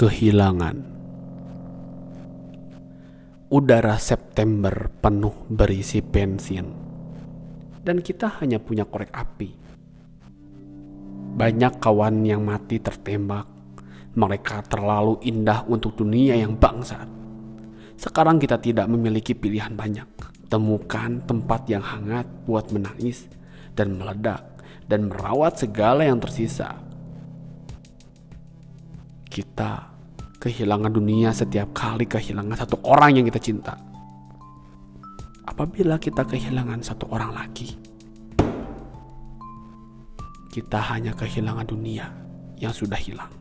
kehilangan. Udara September penuh berisi bensin, dan kita hanya punya korek api. Banyak kawan yang mati tertembak, mereka terlalu indah untuk dunia yang bangsat. Sekarang kita tidak memiliki pilihan banyak. Temukan tempat yang hangat buat menangis dan meledak dan merawat segala yang tersisa. Kita kehilangan dunia setiap kali kehilangan satu orang yang kita cinta. Apabila kita kehilangan satu orang lagi, kita hanya kehilangan dunia yang sudah hilang.